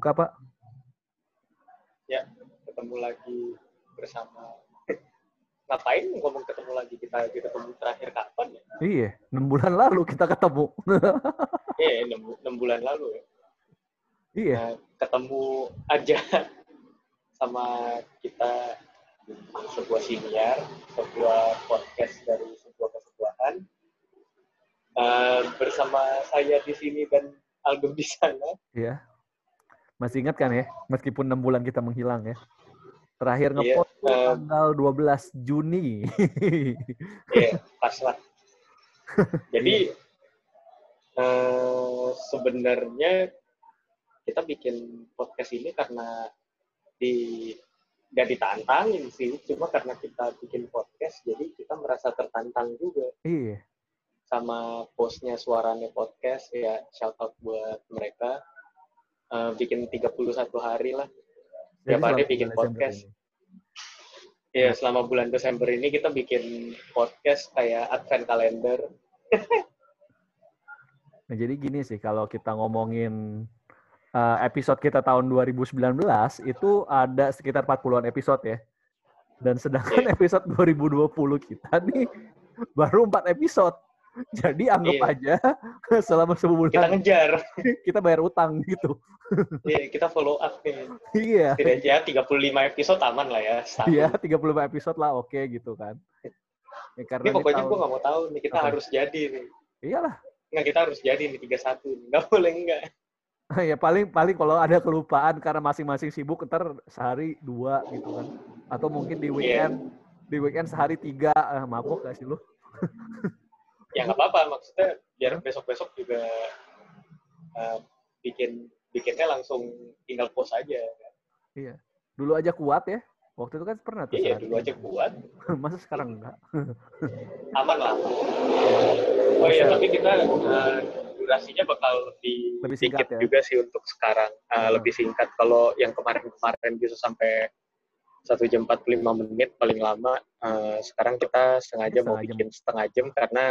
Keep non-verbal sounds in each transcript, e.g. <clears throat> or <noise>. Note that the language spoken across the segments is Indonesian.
Buka, Pak. Ya, ketemu lagi bersama. Ngapain ngomong ketemu lagi? Kita ketemu terakhir kapan ya? Iya, enam bulan lalu kita ketemu. <laughs> Iya, enam, bulan lalu ya. iya. Nah, ketemu aja sama kita sebuah siniar, sebuah podcast dari sebuah kesebelahan. Eh, bersama saya di sini dan Aldo di sana. Iya. Masih ingat kan ya? Meskipun enam bulan kita menghilang ya. Terakhir Iya, ngepost tuh eh, tanggal 12 Juni. <laughs> Iya, pas lah. Jadi eh, sebenarnya kita bikin podcast ini karena di nggak ditantangin sih, cuma karena kita bikin podcast, jadi kita merasa tertantang juga iya. sama postnya suaranya podcast ya shout out buat mereka Eh, bikin 31 hari lah Tiap hari bikin podcast. ya selama bulan Desember ini kita bikin podcast kayak advent calendar <laughs> Nah, jadi gini sih kalau kita ngomongin uh, episode kita tahun 2019 itu ada sekitar 40-an episode ya. Dan sedangkan Iya. <laughs> episode 2020 kita nih baru 4 episode. <laughs> Jadi anggap Iya. aja <laughs> selama kita sebulan ngejar <laughs> kita bayar utang gitu. Iya, kita follow up nih Iya. setidaknya 35 episode aman lah ya setahun. Iya, 35 episode lah oke gitu kan. Ya, karena Ini pokoknya gue nggak mau tahu nih kita Apa? harus jadi nih. Iyalah. Nggak kita harus jadi nih 31 nih. Nggak boleh enggak. ya paling paling kalau ada kelupaan karena masing-masing sibuk ntar sehari dua gitu kan atau mungkin di Iya. weekend di weekend sehari tiga eh, mabuk gak sih lu Ya nggak apa-apa maksudnya biar besok-besok juga eh, bikin bikinnya langsung tinggal post aja. iya dulu aja kuat ya waktu itu kan pernah tuh Iya, dulu aja kuat. <laughs> masa sekarang enggak <laughs> Aman lah. Oh iya, tapi kita eh, durasinya bakal lebih, Lebih singkat dikit ya? juga sih untuk sekarang. Eh, Hmm. Lebih singkat. Kalau yang kemarin-kemarin bisa sampai satu jam 45 menit paling lama. Eh, sekarang kita sengaja mau Setengah jam. bikin setengah jam karena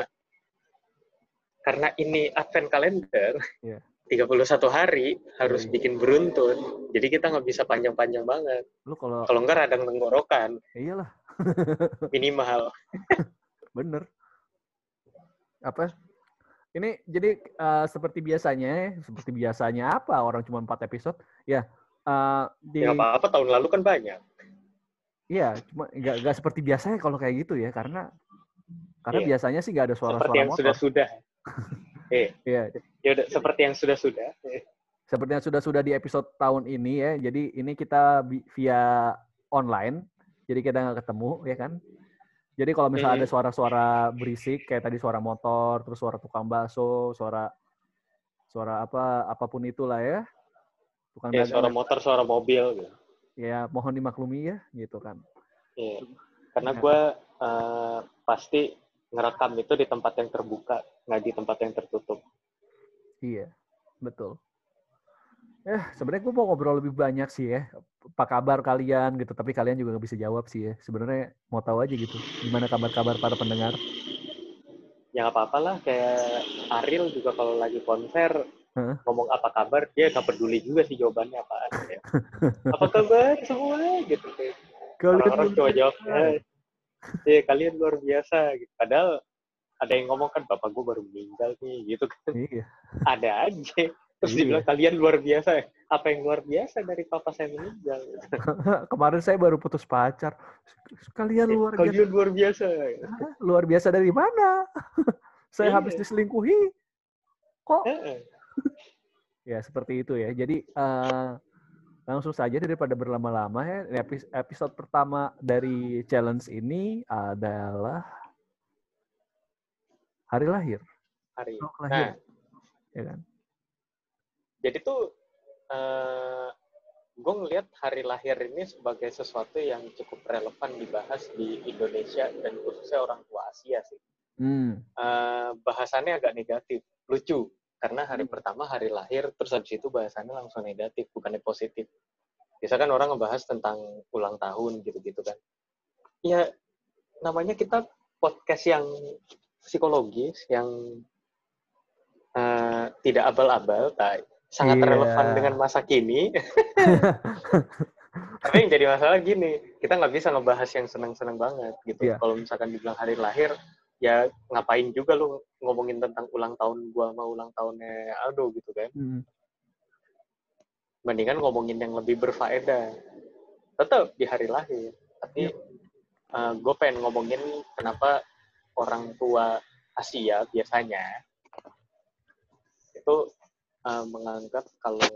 karena ini advent kalender. Iya. 31 hari harus Iya. bikin beruntun. Jadi kita nggak bisa panjang-panjang banget. lu kalau Kalau nggak radang tenggorokan iyalah <laughs> minimal. <laughs> bener apa ini jadi eh, seperti biasanya ya, seperti biasanya apa orang cuma empat episode ya eh, di Ya nggak apa-apa tahun lalu kan banyak. Iya, cuma nggak nggak seperti biasanya kalau kayak gitu ya, karena karena Iya. biasanya sih nggak ada Seperti suara-suara yang motor. sudah-sudah. Eh, Iya, ya udah seperti yang sudah-sudah. Seperti yang sudah-sudah di episode tahun ini ya. Jadi ini kita via online, jadi kita nggak ketemu ya kan. Jadi kalau misalnya ada suara-suara berisik kayak tadi suara motor, terus suara tukang bakso, suara suara apa apa pun itulah ya. Tukang Ya, suara motor, suara mobil gitu. ya mohon dimaklumi ya gitu kan. Iya. Karena Ya. gue eh, pasti ngerekam itu di tempat yang terbuka, nggak di tempat yang tertutup. Iya, betul. Eh, sebenarnya gue mau ngobrol lebih banyak sih ya. Apa kabar kalian gitu, tapi kalian juga nggak bisa jawab sih ya. Sebenarnya mau tahu aja gitu, gimana kabar-kabar para pendengar. Ya nggak apa-apa lah, kayak Ariel juga kalau lagi konser, Heeh. ngomong apa kabar, dia nggak peduli juga sih jawabannya apaan. Kayak, <laughs> apa kabar semua? Gitu. kayak. Orang-orang cuma jawab, "Eh, eh, kalian luar biasa. Gitu. Padahal ada yang ngomong kan, bapak gue baru meninggal nih, gitu kan. Iya, ada aja. Terus Iya. dibilang kalian luar biasa. Apa yang luar biasa dari papa saya meninggal? <laughs> kemarin saya baru putus pacar. Kalian Eh, luar biasa. kalian luar biasa. Hah? Luar biasa dari mana? <laughs> saya Iya. habis diselingkuhi. Kok? Heeh. <laughs> Ya seperti itu ya. Jadi eh, langsung saja daripada berlama-lama ya. epi- Episode pertama dari challenge ini adalah hari lahir. Hari. Oh, Nah, lahir. Ya kan? jadi tuh eh gue ngelihat hari lahir ini sebagai sesuatu yang cukup relevan dibahas di Indonesia dan khususnya orang tua Asia sih. Hmm. Eh, bahasannya agak negatif, lucu. Karena hari Hmm. pertama hari lahir, terus habis itu bahasannya langsung negatif, bukannya positif. Biasa kan orang ngebahas tentang ulang tahun gitu-gitu kan. Ya, namanya kita podcast yang psikologis, yang eh, tidak abal-abal, tak. sangat Iya. relevan dengan masa kini. <laughs> Tapi yang jadi masalah gini, kita nggak bisa ngebahas yang seneng-seneng banget gitu. Iya. Kalau misalkan dibilang hari lahir, ya ngapain juga lu ngomongin tentang ulang tahun gua sama ulang tahunnya Aldo gitu kan. Hmm. Mendingan ngomongin yang lebih berfaedah. Tetap di hari lahir. Tapi gue pengen ngomongin kenapa orang tua Asia biasanya itu eh, menganggap kalau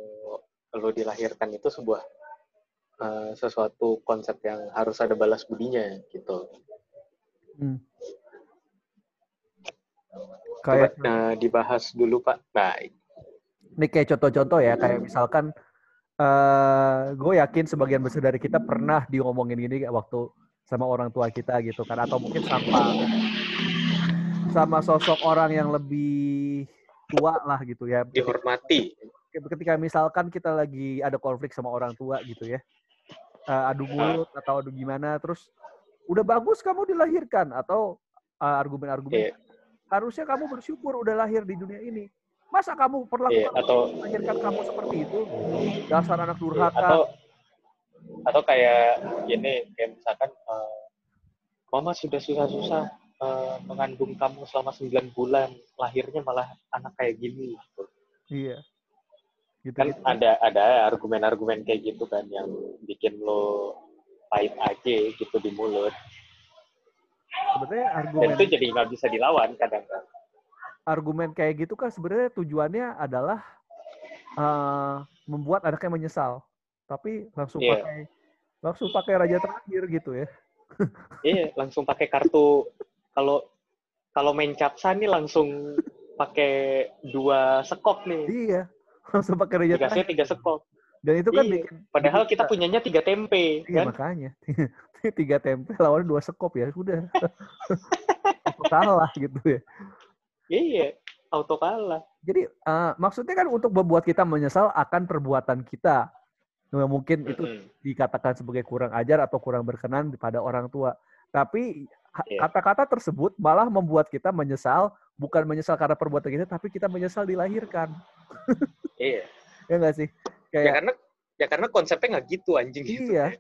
lo dilahirkan itu sebuah eh, sesuatu konsep yang harus ada balas budinya gitu. Hmm. Coba Kayak eh, dibahas dulu Pak. Nah, ini kayak contoh-contoh ya, kayak misalkan eh gue yakin sebagian besar dari kita pernah diomongin gini kayak waktu sama orang tua kita gitu kan, atau mungkin sama sama sosok orang yang lebih tua lah gitu ya. dihormati. Ketika misalkan kita lagi ada konflik sama orang tua gitu ya, eh, adu mulut atau adu gimana, terus udah bagus kamu dilahirkan atau argumen-argumen Iya. Harusnya kamu bersyukur udah lahir di dunia ini. Masa kamu perlakukan atau melahirkan kamu seperti itu? Dasar anak durhaka. atau atau kayak gini kayak misalkan eh, mama sudah susah-susah eh, mengandung kamu selama 9 bulan lahirnya malah anak kayak gini gitu. Iya. Gitu, kan gitu. ada ada argumen-argumen kayak gitu kan yang bikin lo pahit aja gitu di mulut Sebenarnya dan argumen itu jadi nggak bisa dilawan kadang argumen kayak gitu kan sebenarnya tujuannya adalah eh, membuat anaknya menyesal. Tapi langsung Iya. pakai langsung pakai raja terakhir gitu ya. <laughs> iya langsung pakai kartu kalau kalau main capsa nih langsung pakai dua sekop nih Iya. <laughs> Langsung pakai raja dikasih terakhir. tiga sekop Dan itu kan Iya. bikin padahal bikin kita punyanya tiga tempe Iya kan makanya. <laughs> Tiga tempe lawannya dua sekop ya. Udah. <laughs> Kalah gitu ya. iya auto kalah Jadi eh, maksudnya kan untuk membuat kita menyesal akan perbuatan kita. Yang mungkin itu Mm-mm. dikatakan sebagai kurang ajar atau kurang berkenan pada orang tua. Tapi Iya. kata-kata tersebut malah membuat kita menyesal, bukan menyesal karena perbuatan kita, tapi kita menyesal dilahirkan. <laughs> iya Ya nggak sih? Ya Kayak karena ya karena konsepnya nggak gitu anjing gitu iya.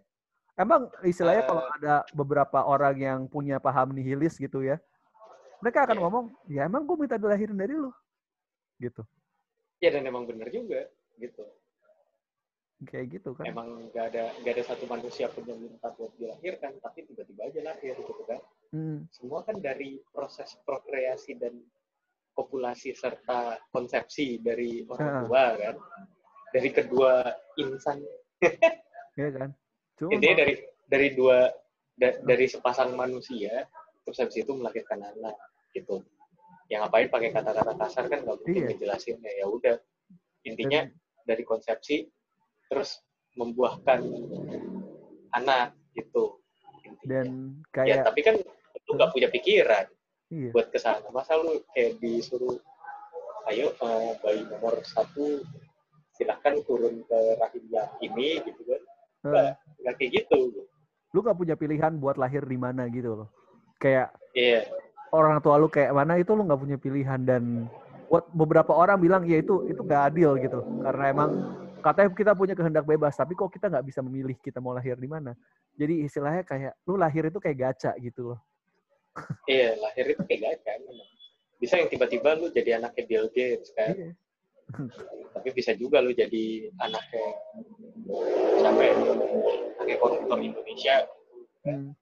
Emang istilahnya Eh. kalau ada beberapa orang yang punya paham nihilis gitu ya, mereka akan Iya. ngomong, ya emang gue minta dilahirin dari lu. Gitu. ya dan emang bener juga gitu Kayak gitu kan. emang nggak ada nggak ada satu manusia pun yang minta buat dilahirkan tapi tiba-tiba aja lahir gitu kan Hmm. semua kan dari proses prokreasi dan kopulasi serta konsepsi dari orang tua kan dari kedua insan Iya kan? Cuma intinya dari dari dua da- dari sepasang manusia terus habis itu melahirkan anak gitu yang ngapain pakai kata-kata kasar kan nggak mungkin Iya. ngejelasinnya ya udah intinya dari konsepsi terus membuahkan anak gitu intinya. dan ya kayak tapi kan lu nggak punya pikiran iya. buat ke sana masa lu kayak disuruh ayo eh, bayi nomor satu silahkan turun ke rahim yang ini gitu kan. Eh, nggak nggak kayak gitu. Lu gak punya pilihan buat lahir di mana gitu loh. Kayak iya. orang tua lu kayak mana itu lu nggak punya pilihan dan buat beberapa orang bilang ya itu itu gak adil gitu. Karena emang katanya kita punya kehendak bebas tapi kok kita nggak bisa memilih kita mau lahir di mana. Jadi istilahnya kayak lu lahir itu kayak gacha gitu loh. Iya lahir itu kayak gacha memang bisa yang tiba-tiba lu jadi anaknya Bill Gates kan. Iya. Tapi bisa juga lu jadi anaknya siapa ya anaknya koruptor Indonesia Hmm.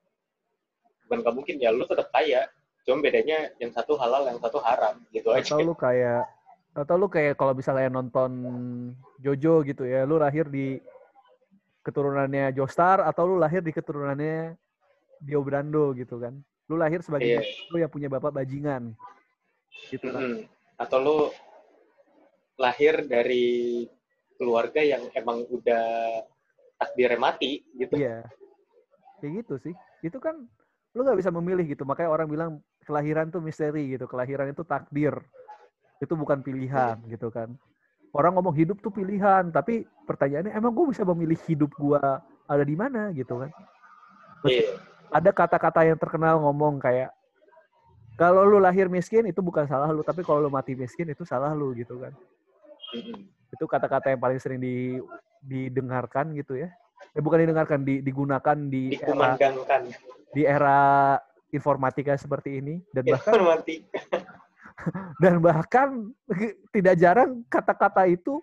bukan nggak mungkin ya lu tetap kaya cuma bedanya yang satu halal yang satu haram gitu aja atau lu kayak atau lu kayak kalau misalnya nonton Jojo gitu ya lu lahir di keturunannya Joestar atau lu lahir di keturunannya Dio Brando gitu kan lu lahir sebagai Iya. lu yang punya bapak bajingan gitu kan Mm-mm. atau lu lahir dari keluarga yang emang udah takdirnya mati gitu Iya. Kayak gitu sih. Itu kan lu nggak bisa memilih gitu. Makanya orang bilang kelahiran tuh misteri gitu. Kelahiran itu takdir. Itu bukan pilihan gitu kan. Orang ngomong hidup tuh pilihan, tapi pertanyaannya emang gue bisa memilih hidup gua ada di mana gitu kan? iya Ada kata-kata yang terkenal ngomong kayak kalau lu lahir miskin itu bukan salah lu, tapi kalau lu mati miskin itu salah lu gitu kan. Itu kata-kata yang paling sering di, didengarkan gitu ya. Eh, bukan didengarkan, di, digunakan di era, di era informatika seperti ini dan bahkan Informatika. <laughs> dan bahkan tidak jarang kata-kata itu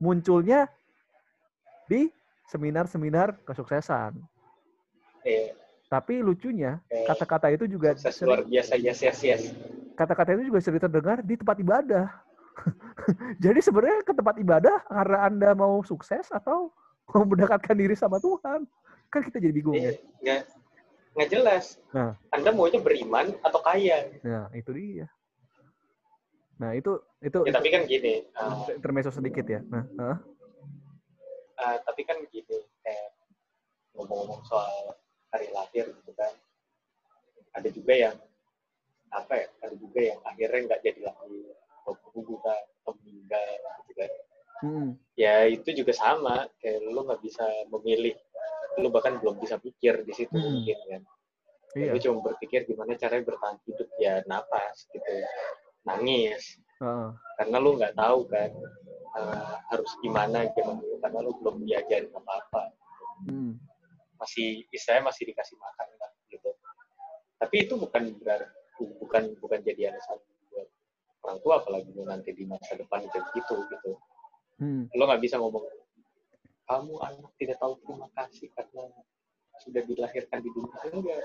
munculnya di seminar-seminar kesuksesan. Iya. Tapi lucunya kata-kata itu juga Sukses luar biasa, yes, yes, yes. kata-kata itu juga sering terdengar di tempat ibadah. <laughs> Jadi sebenarnya ke tempat ibadah karena Anda mau sukses atau <laughs> mau mendekatkan diri sama Tuhan? Kan kita jadi bingung Iya, ya. nggak nggak jelas. Nah. Anda maunya beriman atau kaya? Nah, itu dia. Nah, itu itu, Ya, tapi kan gini, itu uh, sedikit ya. Nah, heeh. uh, tapi kan gini, kayak ngomong-ngomong soal hari lahir gitu kan, ada juga yang apa ya, ada juga yang akhirnya nggak jadi lahir atau berhubungan atau meninggal gitu kan. Mm-mm. Ya itu juga sama, kayak lu nggak bisa memilih, lu bahkan belum bisa pikir di situ Hmm. mungkin kan. Iya. Lu cuma berpikir gimana caranya bertahan hidup ya napas gitu, nangis, Heeh. karena lu nggak tahu kan uh, harus gimana gimana karena lu belum diajarin apa apa Mm. masih istilahnya masih dikasih makan lah gitu tapi itu bukan berarti bukan bukan jadi alasan orang tua apalagi lu nanti di masa depan jadi gitu gitu. Mm. lo nggak bisa ngomong kamu anak tidak tahu terima kasih karena sudah dilahirkan di dunia. Enggak.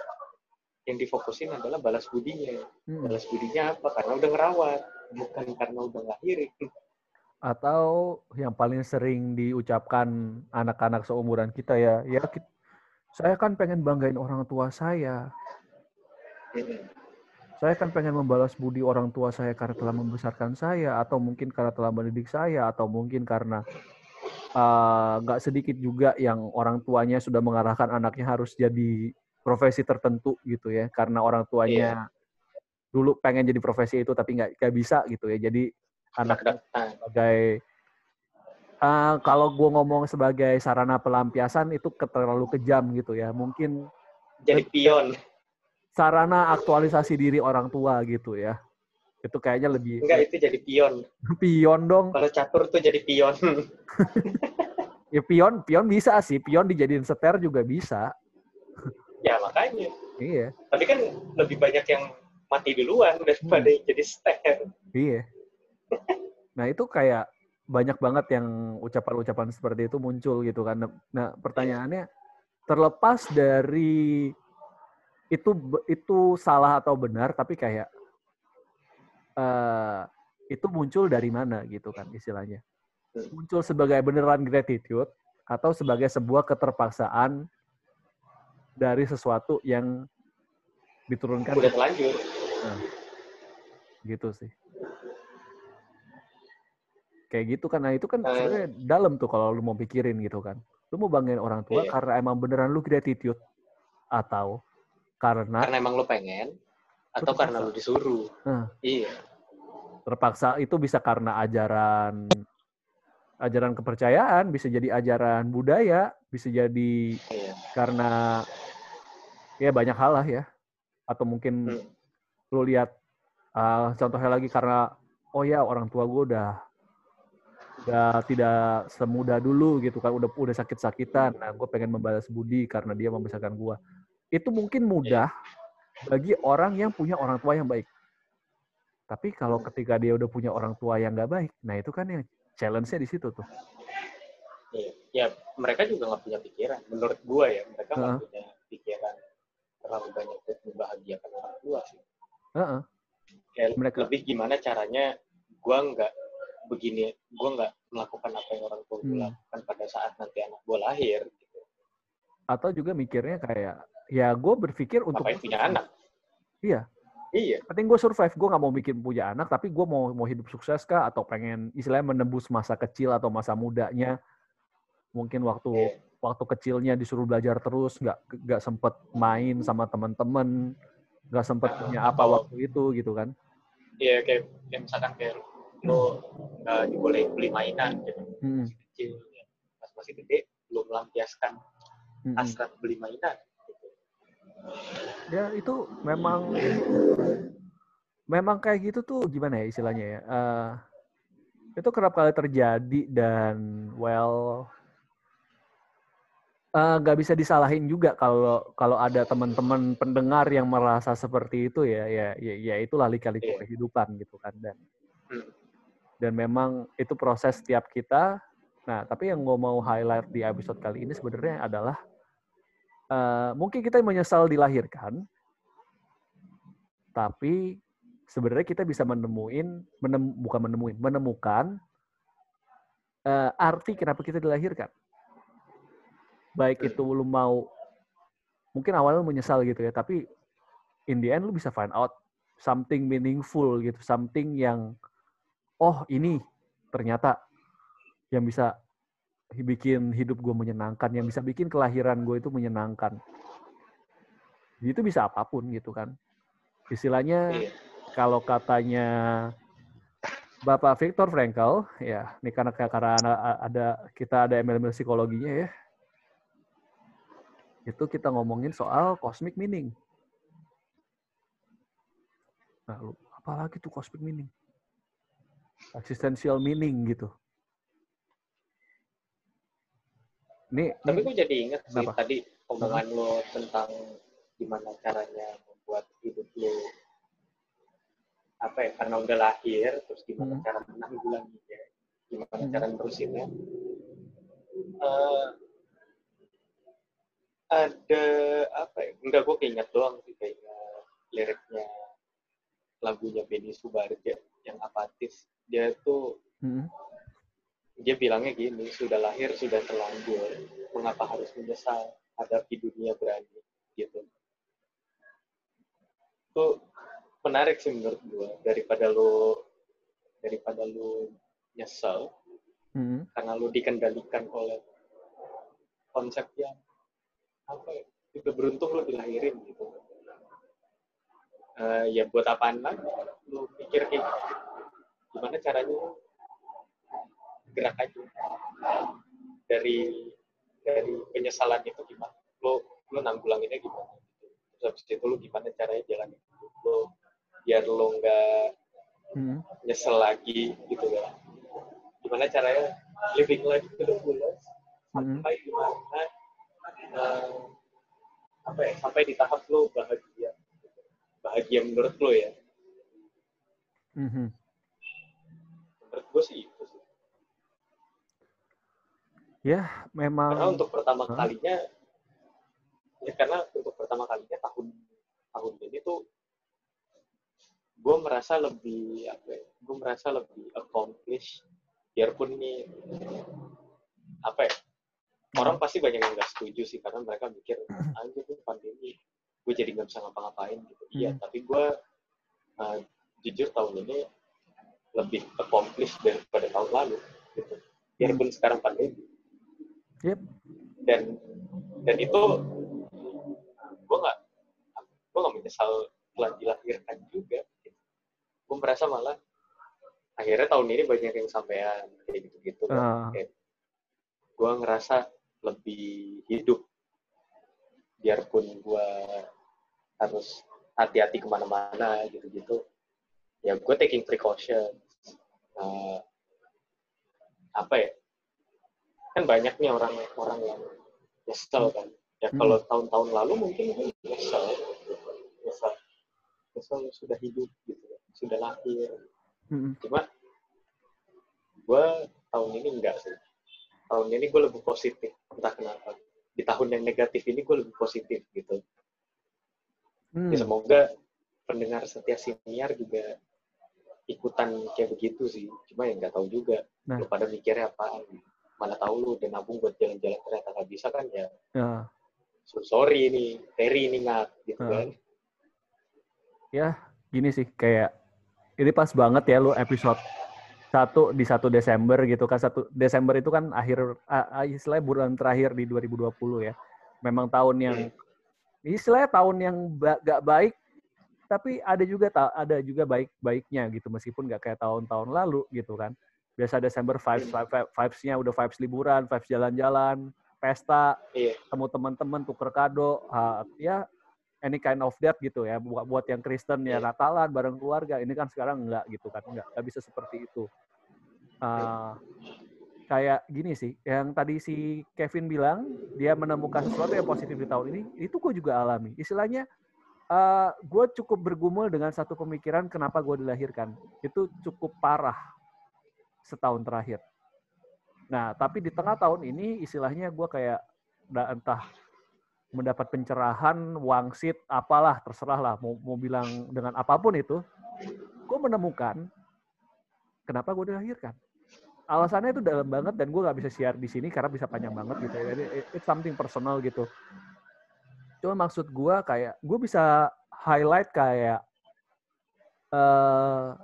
Yang difokusin adalah balas budinya. Mm. balas budinya apa? Karena udah ngerawat bukan karena udah ngelahirin Atau yang paling sering diucapkan anak-anak seumuran kita ya, ya ki- saya kan pengen banggain orang tua saya. Saya kan pengen membalas budi orang tua saya karena telah membesarkan saya, atau mungkin karena telah mendidik saya, atau mungkin karena eh, nggak sedikit juga yang orang tuanya sudah mengarahkan anaknya harus jadi profesi tertentu gitu ya, karena orang tuanya dulu pengen jadi profesi itu tapi nggak nggak bisa gitu ya. Jadi anak sebagai eh, kalau gue ngomong sebagai sarana pelampiasan itu terlalu kejam gitu ya. Mungkin jadi pion sarana aktualisasi diri orang tua gitu ya. Itu kayaknya lebih enggak itu jadi pion <laughs> pion dong. kalau catur tuh jadi pion <laughs> Ya pion, pion bisa sih. Pion dijadiin seter juga bisa. ya makanya Iya, tapi kan lebih banyak yang mati duluan daripada Hmm. jadi ster iya. <laughs> Nah itu kayak banyak banget yang ucapan-ucapan seperti itu muncul gitu kan. Nah pertanyaannya terlepas dari itu itu salah atau benar, tapi kayak eh itu muncul dari mana gitu kan istilahnya. Muncul sebagai beneran gratitude atau sebagai sebuah keterpaksaan dari sesuatu yang diturunkan udah terlanjur gitu sih. Kayak gitu kan, nah itu kan Eh. sebenarnya dalam tuh kalau lu mau pikirin gitu kan. Lu mau banggain orang tua Iya. karena emang beneran lu gratitude atau karena karena emang lo pengen atau Terpaksa. karena lo disuruh Nah. iya terpaksa itu bisa karena ajaran ajaran kepercayaan, bisa jadi ajaran budaya, bisa jadi iya karena ya banyak hal lah ya. Atau mungkin Hmm. lu lihat uh, contohnya lagi karena oh ya orang tua gue udah udah tidak semudah dulu gitu kan udah udah sakit-sakitan nah gue pengen membalas budi karena dia membesarkan gue itu mungkin mudah bagi orang yang punya orang tua yang baik tapi kalau ketika dia udah punya orang tua yang nggak baik nah itu kan yang challenge-nya di situ tuh iya ya mereka juga nggak punya pikiran menurut gua ya mereka nggak Heeh. punya pikiran terlalu banyak untuk membahagiakan orang tua sih Heeh. Kayak Mereka- lebih gimana caranya gua nggak begini gua nggak melakukan apa yang orang tua Hmm. lakukan pada saat nanti anak gua lahir. Atau juga mikirnya kayak ya gue berpikir untuk ngapain punya anak? Iya. iya. Penting gue survive. Gue nggak mau bikin punya anak tapi gue mau mau hidup sukses kah? Atau pengen istilahnya menembus masa kecil atau masa mudanya? Mungkin waktu Iya. waktu kecilnya disuruh belajar terus nggak nggak sempet main sama teman-teman nggak sempet Nah, punya apa atau- waktu itu gitu kan? Iya kayak, kayak misalkan kayak lo nggak dibolehin beli mainan gitu. Mm-mm. masih kecil ya. pas masih gede belum melampiaskan Mm-mm. hasrat beli mainan gitu. ya itu memang memang kayak gitu tuh gimana ya istilahnya ya Eh, itu kerap kali terjadi dan well eh, nggak uh, bisa disalahin juga kalau kalau ada teman-teman pendengar yang merasa seperti itu ya ya ya, ya itulah lika-liku yeah. kehidupan gitu kan dan hmm. dan memang itu proses setiap kita nah tapi yang gue mau highlight di episode kali ini sebenarnya adalah uh, mungkin kita menyesal dilahirkan tapi sebenarnya kita bisa menemuin menem, bukan menemuin menemukan uh, arti kenapa kita dilahirkan. Baik itu lu mau mungkin awalnya lu menyesal gitu ya tapi in the end lu bisa find out something meaningful gitu something yang oh ini ternyata yang bisa bikin hidup gue menyenangkan yang bisa bikin kelahiran gue itu menyenangkan itu bisa apa pun gitu kan istilahnya iya kalau katanya Bapak Viktor Frankl, ya, ini karena karena ada kita ada ML psikologinya ya. Itu kita ngomongin soal cosmic meaning. Nah, apalagi tuh cosmic meaning? Existential meaning gitu. Ini, Tapi gue jadi ingat sih kenapa? tadi omongan lo tentang gimana caranya membuat hidup lo apa ya karena udah lahir terus gimana hmm. cara menanggulanginya gimana hmm. cara nerusinnya uh, ada apa ya enggak gue keinget doang sih kayaknya liriknya lagunya Benny Subarja yang apatis dia tuh hmm. Dia bilangnya gini sudah lahir sudah terlanjur mengapa harus menyesal hadapi dunia berani? Gitu. Tuh menarik sih menurut gue daripada lo daripada lo nyesel hmm. karena lo dikendalikan oleh konsep yang apa ya udah beruntung lo dilahirin gitu. Uh, ya buat apaan lah lo pikir kayak gimana caranya gerak aja. Dari dari penyesalan itu gimana? Lo lo nanggulanginnya gimana? Terus habis itu lo gimana caranya jalan itu lo biar lo nggak hmm. nyesel lagi gitu ya? Gimana caranya living life to the fullest hmm. sampai gimana uh, apa ya sampai di tahap lo bahagia? Bahagia menurut lo ya? Hmm. menurut gue itu sih ya memang karena untuk pertama huh? kalinya ya karena untuk pertama kalinya tahun tahun ini tuh gue merasa lebih apa ya, gue merasa lebih accomplish biarpun nih apa ya orang pasti banyak yang nggak setuju sih karena mereka mikir <clears throat> anjir tuh pandemi gue jadi nggak bisa ngapa-ngapain gitu iya hmm. tapi gue uh, jujur tahun ini lebih accomplish daripada tahun lalu gitu biarpun hmm. sekarang pandemi yep. dan dan itu gue nggak gue nggak menyesal telah dilahirkan juga. Gue merasa malah akhirnya tahun ini banyak yang sampean kayak gitu-gitu uh. gue ngerasa lebih hidup. Biarpun gue harus hati-hati ke mana-mana gitu-gitu. Ya gue taking precaution uh, apa ya kan banyak nih orang-orang yang nyesel kan ya hmm. kalau tahun-tahun lalu mungkin nyesel nyesel nyesel sudah hidup gitu sudah lahir hmm. cuma gue tahun ini enggak sih tahun ini gue lebih positif entah kenapa di tahun yang negatif ini gue lebih positif gitu hmm. ya, semoga pendengar setia siniar juga ikutan kayak begitu sih cuma ya nggak tahu juga nah. lu pada mikirnya apa mana tahu lu udah nabung buat jalan-jalan ternyata nggak bisa kan ya, ya. So, sorry ini Terry ini nggak gitu ya. kan. Ya gini sih kayak ini pas banget ya lu episode satu di satu Desember gitu kan. Satu Desember itu kan akhir uh, istilahnya bulan terakhir di 2020 ya. Memang tahun yang istilahnya tahun yang ba gak baik tapi ada juga ada juga baik baiknya gitu meskipun gak kayak tahun-tahun lalu gitu kan biasa Desember vibes vibes-nya udah vibes liburan vibes jalan-jalan pesta iya. temu teman-teman tuker kado uh, ya any kind of that gitu ya buat buat yang Kristen ya iya. Natalan bareng keluarga ini kan sekarang enggak gitu kan enggak enggak bisa seperti itu uh, kayak gini sih, yang tadi si Kevin bilang dia menemukan sesuatu yang positif di tahun ini, itu gue juga alami. Istilahnya, uh, gue cukup bergumul dengan satu pemikiran kenapa gue dilahirkan. Itu cukup parah setahun terakhir. Nah, tapi di tengah tahun ini istilahnya gue kayak entah mendapat pencerahan, wangsit, apalah, terserah lah, mau, mau bilang dengan apa pun itu, gue menemukan kenapa gue dilahirkan alasannya itu dalam banget dan gue nggak bisa share di sini karena bisa panjang banget gitu ya. Jadi it's something personal gitu. Cuma maksud gue kayak gue bisa highlight kayak uh,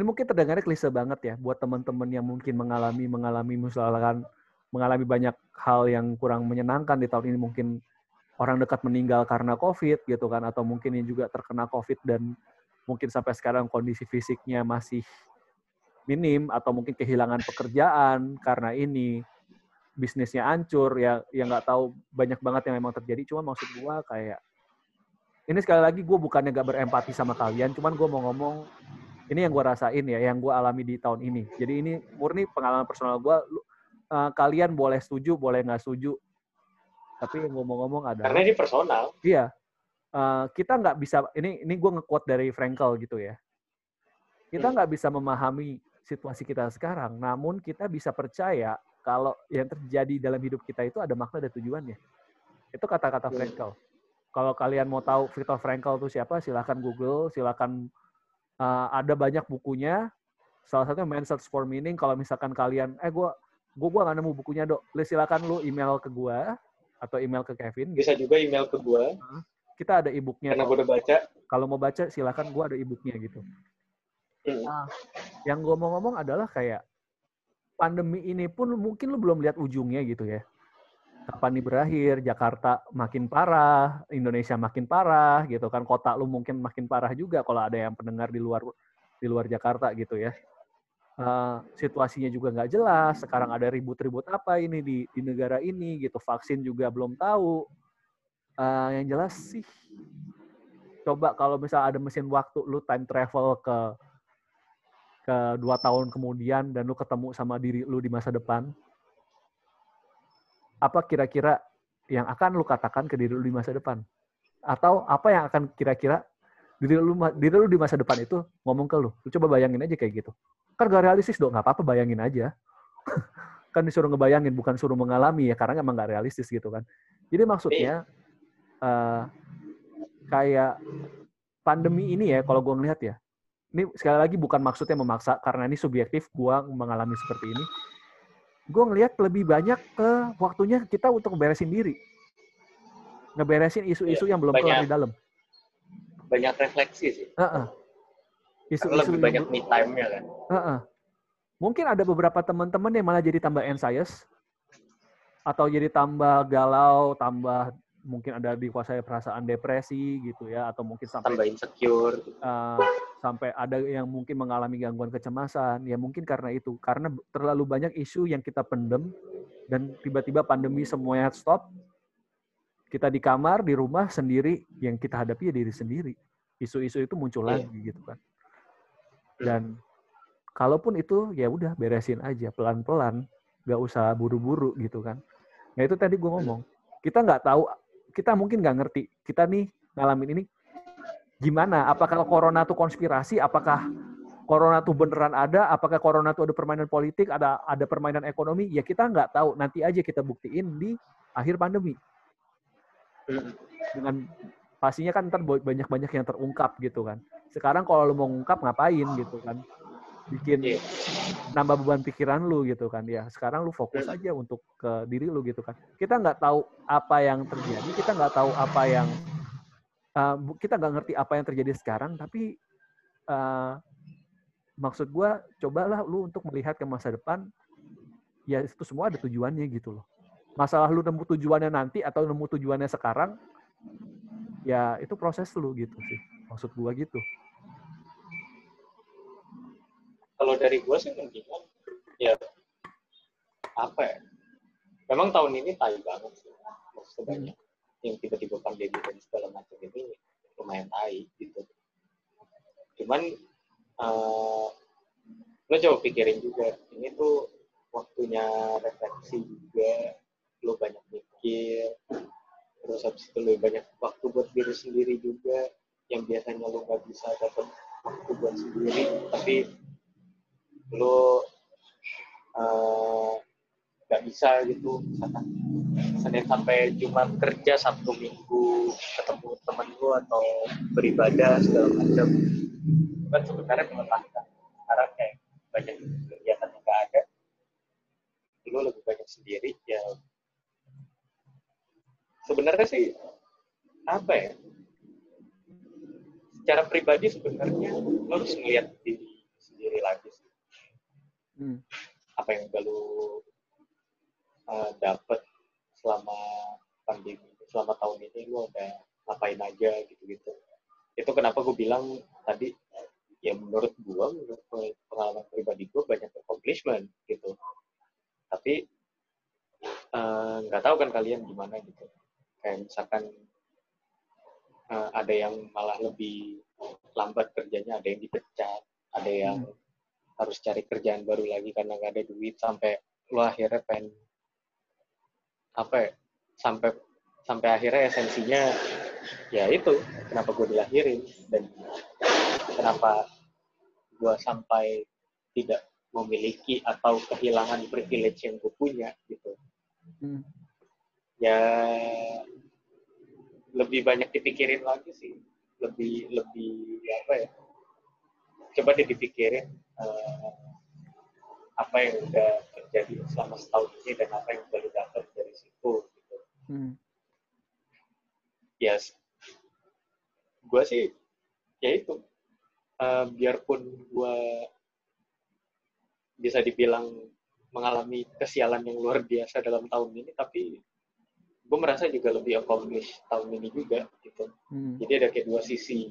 ini mungkin terdengarnya klise banget ya buat teman-teman yang mungkin mengalami mengalami misalkan mengalami banyak hal yang kurang menyenangkan di tahun ini. Mungkin orang dekat meninggal karena COVID gitu kan atau mungkin yang juga terkena COVID dan mungkin sampai sekarang kondisi fisiknya masih minim atau mungkin kehilangan pekerjaan karena ini bisnisnya hancur ya yang nggak tahu banyak banget yang memang terjadi. Cuma maksud gue kayak ini sekali lagi gue bukannya gak berempati sama kalian cuman gue mau ngomong ini yang gue rasain ya yang gue alami di tahun ini jadi ini murni pengalaman personal gue uh, kalian boleh setuju boleh nggak setuju tapi yang gue mau ngomong ada karena ini personal iya uh, kita nggak bisa ini ini gue nge-quote dari Frankel gitu ya kita hmm. nggak hmm. bisa memahami situasi kita sekarang. Namun kita bisa percaya kalau yang terjadi dalam hidup kita itu ada makna dan tujuannya. Itu kata-kata Frankel. Kalau kalian mau tahu Viktor Frankl itu siapa, silahkan Google, silahkan uh, ada banyak bukunya. Salah satunya Man Search for Meaning. Kalau misalkan kalian, eh gue gue gue gak nemu bukunya dok, silakan lu email ke gue atau email ke Kevin. Bisa juga email ke gue. Kita ada e-booknya. Karena gue udah baca. Kalau mau baca, silakan gue ada e-booknya gitu. Hmm. Nah, yang gue mau ngomong adalah kayak pandemi ini pun mungkin lu belum lihat ujungnya gitu ya. Kapan nih berakhir, Jakarta makin parah, Indonesia makin parah gitu kan, kota lu mungkin makin parah juga kalau ada yang pendengar di luar di luar Jakarta gitu ya. Uh, situasinya juga nggak jelas. Sekarang ada ribut-ribut apa ini di, di negara ini gitu. Vaksin juga belum tahu. Uh, yang jelas sih, coba kalau misalnya ada mesin waktu, lu time travel ke ke dua tahun kemudian dan lu ketemu sama diri lu di masa depan, apa kira-kira yang akan lu katakan ke diri lu di masa depan? Atau apa yang akan kira-kira diri lu diri lu di masa depan itu ngomong ke lu? Lu coba bayangin aja kayak gitu. Kan gak realistis dong, nggak apa-apa bayangin aja. <laughs> kan disuruh ngebayangin, bukan suruh mengalami ya, karena emang gak realistis gitu kan. Jadi maksudnya uh, kayak pandemi ini ya, kalau gue ngelihat ya, ini sekali lagi bukan maksudnya memaksa karena ini subjektif gue mengalami seperti ini gue ngelihat lebih banyak ke waktunya kita untuk beresin diri. Ngeberesin isu-isu ya, yang belum keluar di dalam. Banyak refleksi sih. Uh -uh. isu-isu lebih banyak me time-nya kan. Uh -uh. mungkin ada beberapa teman-teman yang malah jadi tambah anxious atau jadi tambah galau tambah mungkin ada dikuasai perasaan depresi gitu ya atau mungkin sampai tambah insecure. uh, sampai ada yang mungkin mengalami gangguan kecemasan ya mungkin karena itu. Karena terlalu banyak isu yang kita pendem dan tiba-tiba pandemi semuanya stop kita di kamar di rumah sendiri yang kita hadapi ya diri sendiri. Isu-isu itu muncul yeah. lagi gitu kan. Dan kalaupun itu ya udah beresin aja pelan-pelan nggak usah buru-buru gitu kan. Nah itu tadi gue ngomong. Kita nggak tahu kita mungkin nggak ngerti. Kita nih ngalamin ini gimana? Apakah corona itu konspirasi? Apakah corona itu beneran ada? Apakah corona itu ada permainan politik? Ada ada permainan ekonomi? Ya kita nggak tahu. Nanti aja kita buktiin di akhir pandemi. Dengan pastinya kan ntar banyak-banyak yang terungkap gitu kan. Sekarang kalau lo mau ngungkap ngapain gitu kan? Bikin yeah. nambah beban pikiran lu gitu kan ya sekarang lu fokus hmm. aja untuk ke diri lu gitu kan kita nggak tahu apa yang terjadi kita nggak tahu apa yang uh, kita nggak ngerti apa yang terjadi sekarang tapi uh, maksud gue cobalah lu untuk melihat ke masa depan ya itu semua ada tujuannya gitu loh masalah lu nemu tujuannya nanti atau nemu tujuannya sekarang ya itu proses lu gitu sih maksud gue gitu kalau dari gue sih mendingan ya apa ya memang tahun ini tai banget sih maksudnya banyak hmm. yang tiba-tiba pandemi dan segala macam ini lumayan tai gitu cuman uh, lo coba pikirin juga ini tuh waktunya refleksi juga lo banyak mikir terus habis itu lo banyak waktu buat diri sendiri juga yang biasanya lo nggak bisa dapat waktu buat sendiri tapi lo eh, nggak uh, bisa gitu. Misalkan Senin sampai Jumat kerja Sabtu Minggu ketemu temen lo atau beribadah segala macam. Kan sebenarnya melelahkan sekarang kayak banyak kegiatan yang nggak ada. Lo lebih banyak sendiri ya. Sebenarnya sih apa ya? Secara pribadi sebenarnya lo harus melihat diri sendiri lagi sih hmm. apa yang udah lo uh, dapet selama pandemi selama tahun ini lo udah ngapain aja gitu-gitu itu kenapa gue bilang tadi ya menurut gue menurut pengalaman pribadi gue banyak accomplishment gitu tapi eh, nggak uh, tahu kan kalian gimana gitu kayak misalkan uh, ada yang malah lebih lambat kerjanya ada yang dipecat ada yang hmm. harus cari kerjaan baru lagi karena nggak ada duit sampai lo akhirnya pengen apa ya sampai sampai akhirnya esensinya ya itu kenapa gue dilahirin dan kenapa gue sampai tidak memiliki atau kehilangan privilege yang gue punya gitu. Hmm. Ya lebih banyak dipikirin lagi sih. Lebih lebih apa ya coba deh dipikirin uh, apa yang udah terjadi selama setahun ini dan apa yang udah didapat dari situ gitu. Hmm. ya yes. gue sih ya itu. Uh, biarpun gue bisa dibilang mengalami kesialan yang luar biasa dalam tahun ini tapi gue merasa juga lebih accomplish tahun ini juga gitu hmm. jadi ada kayak dua sisi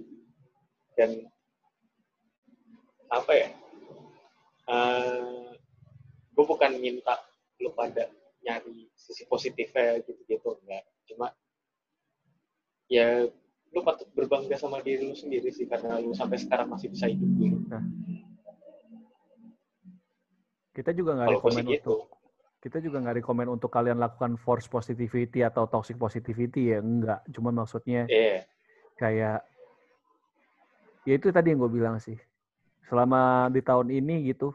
dan apa ya uh, eh, gue bukan minta lu pada nyari sisi positifnya gitu-gitu enggak cuma ya lu patut berbangga sama diri lu sendiri sih karena lu sampai sekarang masih bisa hidup dulu. Nah. Kita juga nggak rekomend gitu. untuk kita juga nggak rekomend untuk kalian lakukan force positivity atau toxic positivity ya enggak cuma maksudnya yeah. kayak ya itu tadi yang gue bilang sih selama di tahun ini gitu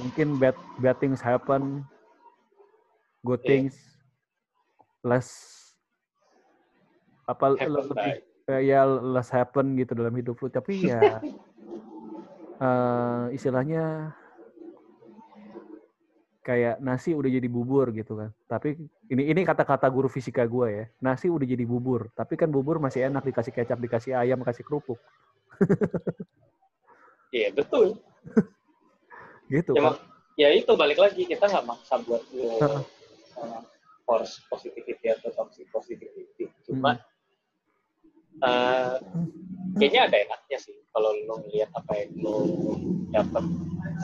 mungkin bad bad things happen good yeah. things less apa happen lebih ya less happen gitu dalam hidup lu tapi ya uh, <laughs> istilahnya kayak nasi udah jadi bubur gitu kan. Tapi ini ini kata-kata guru fisika gue ya. Nasi udah jadi bubur, tapi kan bubur masih enak dikasih kecap, dikasih ayam, kasih kerupuk. <laughs> Iya betul. gitu ya, kan. Ya itu balik lagi kita nggak maksa buat uh, force positivity atau toxic positivity. Cuma hmm. uh, kayaknya ada enaknya sih kalau lo ngelihat apa yang lo dapat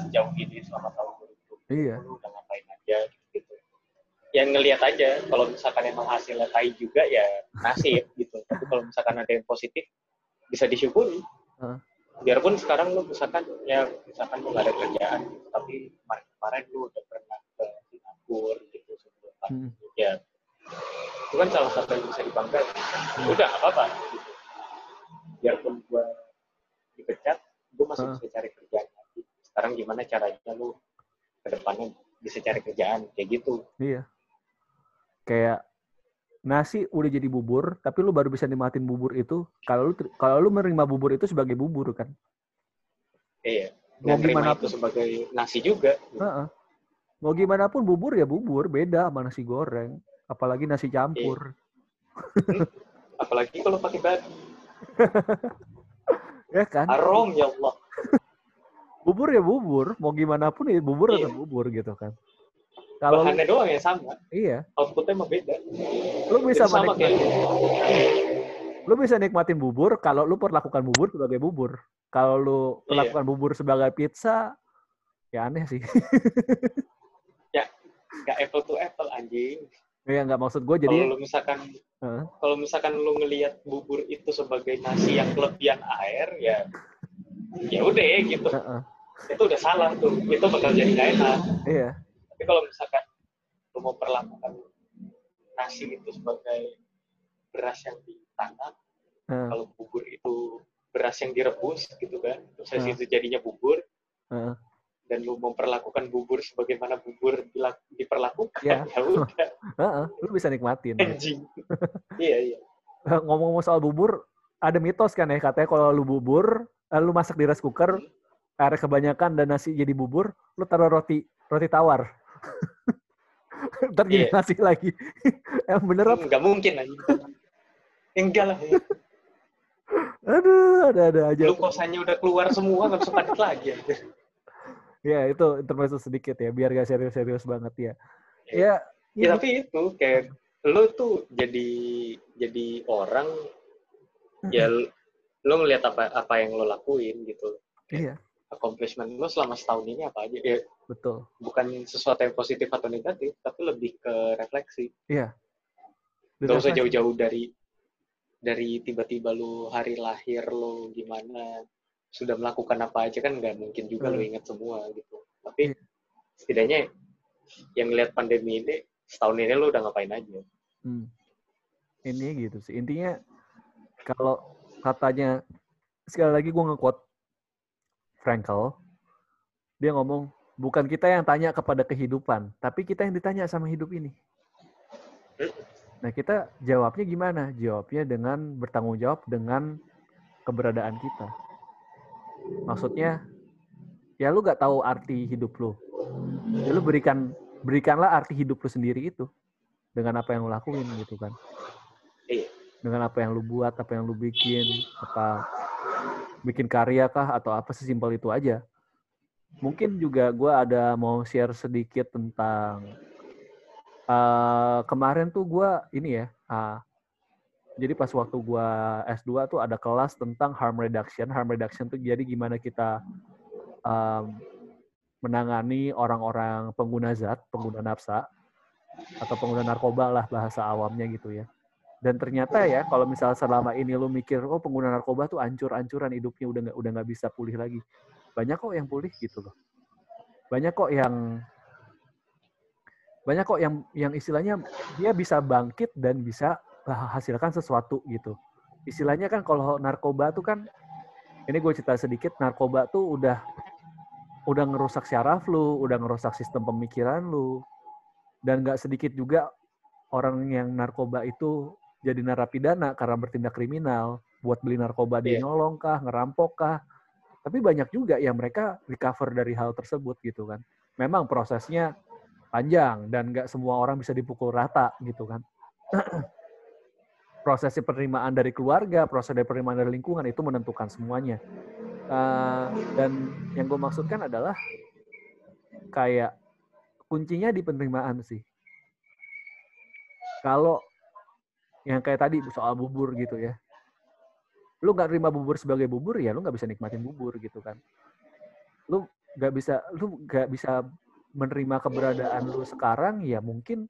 sejauh ini selama tahun iya. lu udah ngapain aja gitu yang ngelihat aja kalau misalkan emang hasilnya tai juga ya nasib <laughs> gitu tapi kalau misalkan ada yang positif bisa disyukuri uh. biarpun sekarang lu misalkan ya misalkan lu gak ada kerjaan tapi kemarin kemarin lu udah pernah ke Singapura gitu sebelum hmm. ya itu kan salah satu yang bisa dibanggakan hmm. udah apa apa gitu. biarpun gua dipecat gue masih uh. bisa cari kerjaan lagi sekarang gimana caranya lu ke depannya bisa cari kerjaan kayak gitu. Iya. Kayak nasi udah jadi bubur tapi lu baru bisa nikmatin bubur itu kalau lu kalau lu menerima bubur itu sebagai bubur kan? Iya. Mau gimana itu sebagai nasi juga. Uh -uh. mau gimana pun bubur ya bubur. Beda sama nasi goreng apalagi nasi campur. Iya. apalagi kalau pakai babi. <laughs> Ya kan? Harum ya Allah bubur ya bubur mau gimana pun ya bubur iya. atau bubur gitu kan kalau bahannya doang yang sama iya outputnya mah beda lu bisa sama menikmati lu bisa nikmatin bubur kalau lu perlakukan bubur sebagai bubur kalau lu iya. perlakukan iya. bubur sebagai pizza ya aneh sih <laughs> ya nggak apple to apple anjing Iya nggak maksud gue jadi kalau misalkan uh. kalau misalkan lu ngelihat bubur itu sebagai nasi yang kelebihan air ya ya udah gitu uh -uh. itu udah salah tuh itu bakal jadi gak enak Iya. tapi kalau misalkan lu mau perlakukan nasi itu sebagai beras yang ditanam Heeh, kalau bubur itu beras yang direbus gitu kan terus Hmm. itu jadinya bubur heeh. dan lu memperlakukan bubur sebagaimana bubur diperlakukan Ya. ya udah <laughs> Heeh, lu bisa nikmatin. anjing iya iya <laughs> Ngomong-ngomong soal bubur, ada mitos kan ya katanya kalau lu bubur, lu masak di rice cooker, air kebanyakan dan nasi jadi bubur, lu taruh roti roti tawar. <laughs> Ntar jadi Iya. nasi lagi. <laughs> Emang bener apa? nggak mungkin aja enggak lah Aduh, ada-ada aja. glukosanya udah keluar semua nggak bisa padat lagi anjir. Ya, itu intermezzo sedikit ya, biar gak serius-serius banget ya. Ya, ya ya, tapi itu kayak lu tuh jadi jadi orang ya lu ngelihat apa apa yang lo lakuin gitu iya, accomplishment lo selama setahun ini apa aja ya betul. bukan sesuatu yang positif atau negatif tapi lebih ke refleksi Iya. Gak usah jauh-jauh dari dari tiba-tiba lu hari lahir lo gimana sudah melakukan apa aja kan nggak mungkin juga lo Hmm. ingat semua gitu tapi Iya. setidaknya yang lihat pandemi ini setahun ini lo udah ngapain aja Hmm. Ini gitu sih. Intinya kalau katanya sekali lagi gue nge-quote Frankel, dia ngomong bukan kita yang tanya kepada kehidupan, tapi kita yang ditanya sama hidup ini. Nah kita jawabnya gimana? Jawabnya dengan bertanggung jawab dengan keberadaan kita. Maksudnya ya lu gak tahu arti hidup lu. Ya lu berikan berikanlah arti hidup lu sendiri itu dengan apa yang lu lakuin gitu kan. Iya. Dengan apa yang lu buat, apa yang lu bikin, apa bikin karya kah atau apa sesimpel itu aja. Mungkin juga gue ada mau share sedikit tentang eh, kemarin tuh gue ini ya. ah, jadi pas waktu gue S2 tuh ada kelas tentang harm reduction. Harm reduction tuh jadi gimana kita em, menangani orang-orang pengguna zat, pengguna nafsa, atau pengguna narkoba lah bahasa awamnya gitu ya. Dan ternyata ya kalau misal selama ini lu mikir oh pengguna narkoba tuh ancur-ancuran hidupnya udah nggak udah nggak bisa pulih lagi. Banyak kok yang pulih gitu loh. Banyak kok yang banyak kok yang yang istilahnya dia bisa bangkit dan bisa hasilkan sesuatu gitu. Istilahnya kan kalau narkoba tuh kan ini gue cerita sedikit narkoba tuh udah udah ngerusak syaraf lu, udah ngerusak sistem pemikiran lu, dan nggak sedikit juga orang yang narkoba itu jadi narapidana karena bertindak kriminal, buat beli narkoba dia Iya. nyolong kah, ngerampok kah. Tapi banyak juga yang mereka recover dari hal tersebut gitu kan. Memang prosesnya panjang dan nggak semua orang bisa dipukul rata gitu kan. <clears throat> Prosesnya penerimaan dari keluarga, proses dari penerimaan dari lingkungan itu menentukan semuanya. Eh, dan yang gue maksudkan adalah kayak kuncinya di penerimaan sih. Kalau yang kayak tadi soal bubur gitu ya, lu nggak terima bubur sebagai bubur ya, lu nggak bisa nikmatin bubur gitu kan. Lu nggak bisa, lu nggak bisa menerima keberadaan lu sekarang ya mungkin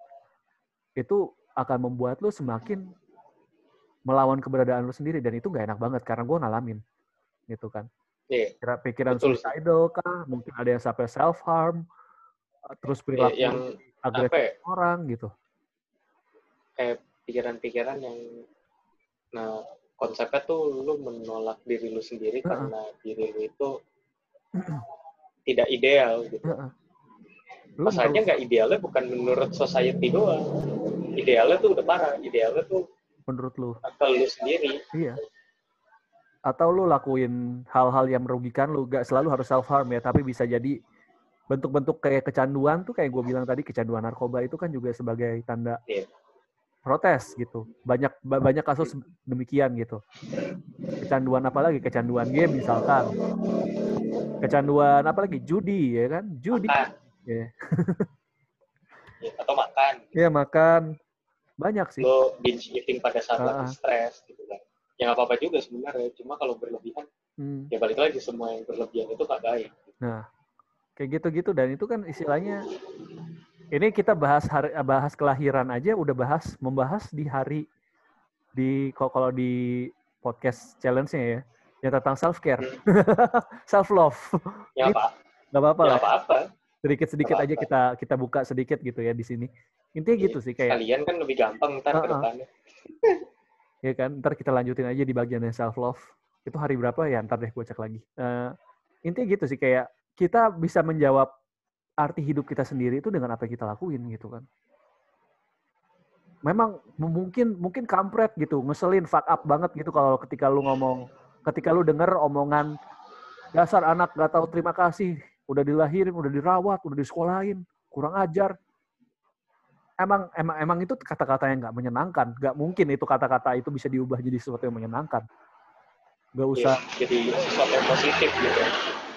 itu akan membuat lu semakin melawan keberadaan lu sendiri. Dan itu nggak enak banget karena gue ngalamin gitu kan. Iya. kira pikiran Betul. suicidal kah mungkin ada yang sampai self harm terus Iya, perilaku yang agresif ya, orang gitu. Kayak pikiran-pikiran yang nah konsepnya tuh lu menolak diri lu sendiri Heeh. karena diri lu itu tidak ideal gitu. Heeh. Lu Masalahnya nggak idealnya bukan menurut society doang. Idealnya tuh udah parah. Idealnya tuh menurut lu ke lu sendiri. iya atau lu lakuin hal-hal yang merugikan lu gak selalu harus self harm ya tapi bisa jadi bentuk-bentuk kayak kecanduan tuh kayak gue bilang tadi kecanduan narkoba itu kan juga sebagai tanda Iya. Protes gitu banyak ba- banyak kasus demikian gitu kecanduan apa lagi kecanduan game misalkan kecanduan apa lagi judi ya kan judi Makan. Iya. Ya, atau makan. ya makan banyak sih Lo binge eating pada saat lagi stres gitu kan. Ya nggak apa-apa juga sebenarnya. Cuma kalau berlebihan, Hmm. ya balik lagi semua yang berlebihan itu nggak baik. Nah, kayak gitu-gitu dan itu kan istilahnya ini kita bahas hari bahas kelahiran aja udah bahas membahas di hari di kalau kalau di podcast challenge-nya ya yang tentang self care, <laughs> self love. Ya apa? Gak apa-apa ya lah. apa-apa Sedikit-sedikit Nggak aja kita kita buka sedikit gitu ya di sini. Intinya Iya, gitu sih kayak kalian kan lebih gampang ntar ke Uh-uh. depannya <laughs> ya kan. Ntar kita lanjutin aja di bagian yang self love. Itu hari berapa ya? Ntar deh gue cek lagi. Eh, intinya gitu sih kayak kita bisa menjawab arti hidup kita sendiri itu dengan apa yang kita lakuin gitu kan. Memang mungkin mungkin kampret gitu, ngeselin, fuck up banget gitu kalau ketika lu ngomong, ketika lu denger omongan dasar anak gak tahu terima kasih, udah dilahirin, udah dirawat, udah disekolahin, kurang ajar. Emang emang emang itu kata-kata yang nggak menyenangkan, nggak mungkin itu kata-kata itu bisa diubah jadi sesuatu yang menyenangkan. Gak usah Iya, jadi sesuatu yang positif gitu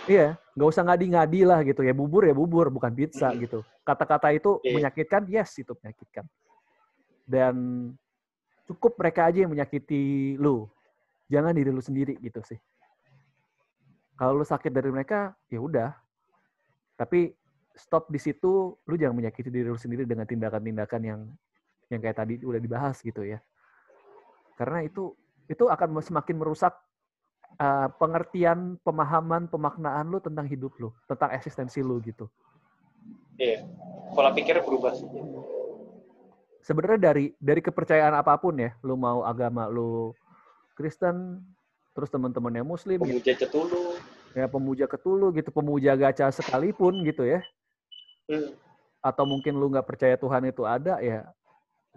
Iya, nggak usah ngadi-ngadi lah gitu ya. Bubur ya bubur, bukan pizza gitu. Kata-kata itu Iya. menyakitkan, yes itu menyakitkan. Dan cukup mereka aja yang menyakiti lu. Jangan diri lu sendiri gitu sih. Kalau lu sakit dari mereka, ya udah. Tapi stop di situ, lu jangan menyakiti diri lu sendiri dengan tindakan-tindakan yang yang kayak tadi udah dibahas gitu ya. Karena itu itu akan semakin merusak uh, pengertian, pemahaman, pemaknaan lu tentang hidup lu, tentang eksistensi lu gitu. iya pola pikir berubah sih Sebenarnya dari dari kepercayaan apa pun ya, lu mau agama lu Kristen, terus teman-temannya Muslim, ya, pemuja cetulu ya pemuja ketulu gitu, pemuja gacha sekalipun gitu ya, Hmm, atau mungkin lu nggak percaya Tuhan itu ada ya,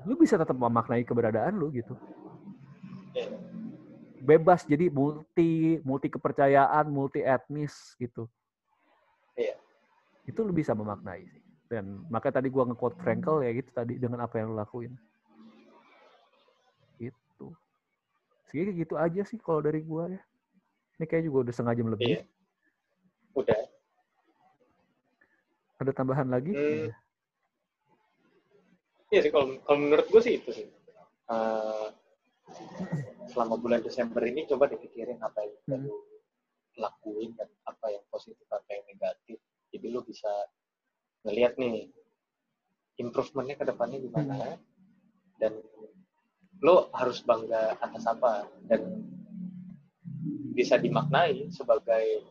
lu bisa tetap memaknai keberadaan lu gitu. iya. Bebas jadi multi multi kepercayaan, multi etnis gitu. Iya. Itu lu bisa memaknai sih. Dan makanya tadi gua nge-quote Frankel ya gitu tadi dengan apa yang lu lakuin. Gitu. Segitu gitu aja sih kalau dari gua ya. Ini kayak juga udah setengah jam lebih. Iya. udah Ada tambahan lagi? Hmm. Iya sih, kalau kalau menurut gue sih itu sih. Eh, selama bulan Desember ini coba dipikirin apa yang bisa Hmm. lu lakuin dan apa yang positif, apa yang negatif. Jadi lu bisa ngelihat nih improvementnya ke depannya gimana Hmm. dan lo harus bangga atas apa dan bisa dimaknai sebagai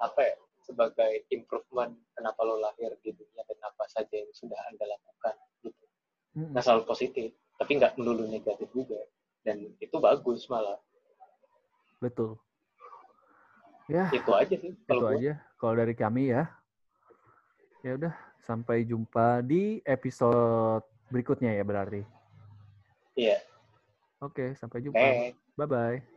apa ya sebagai improvement kenapa lo lahir di dunia dan apa saja yang sudah anda lakukan gitu Mm-mm. nggak selalu positif tapi nggak melulu negatif juga dan itu bagus malah Betul. Ya, itu aja sih itu kalau gua. aja kalau dari kami ya. Ya udah, sampai jumpa di episode berikutnya ya berarti. iya Oke, sampai jumpa. Bye bye.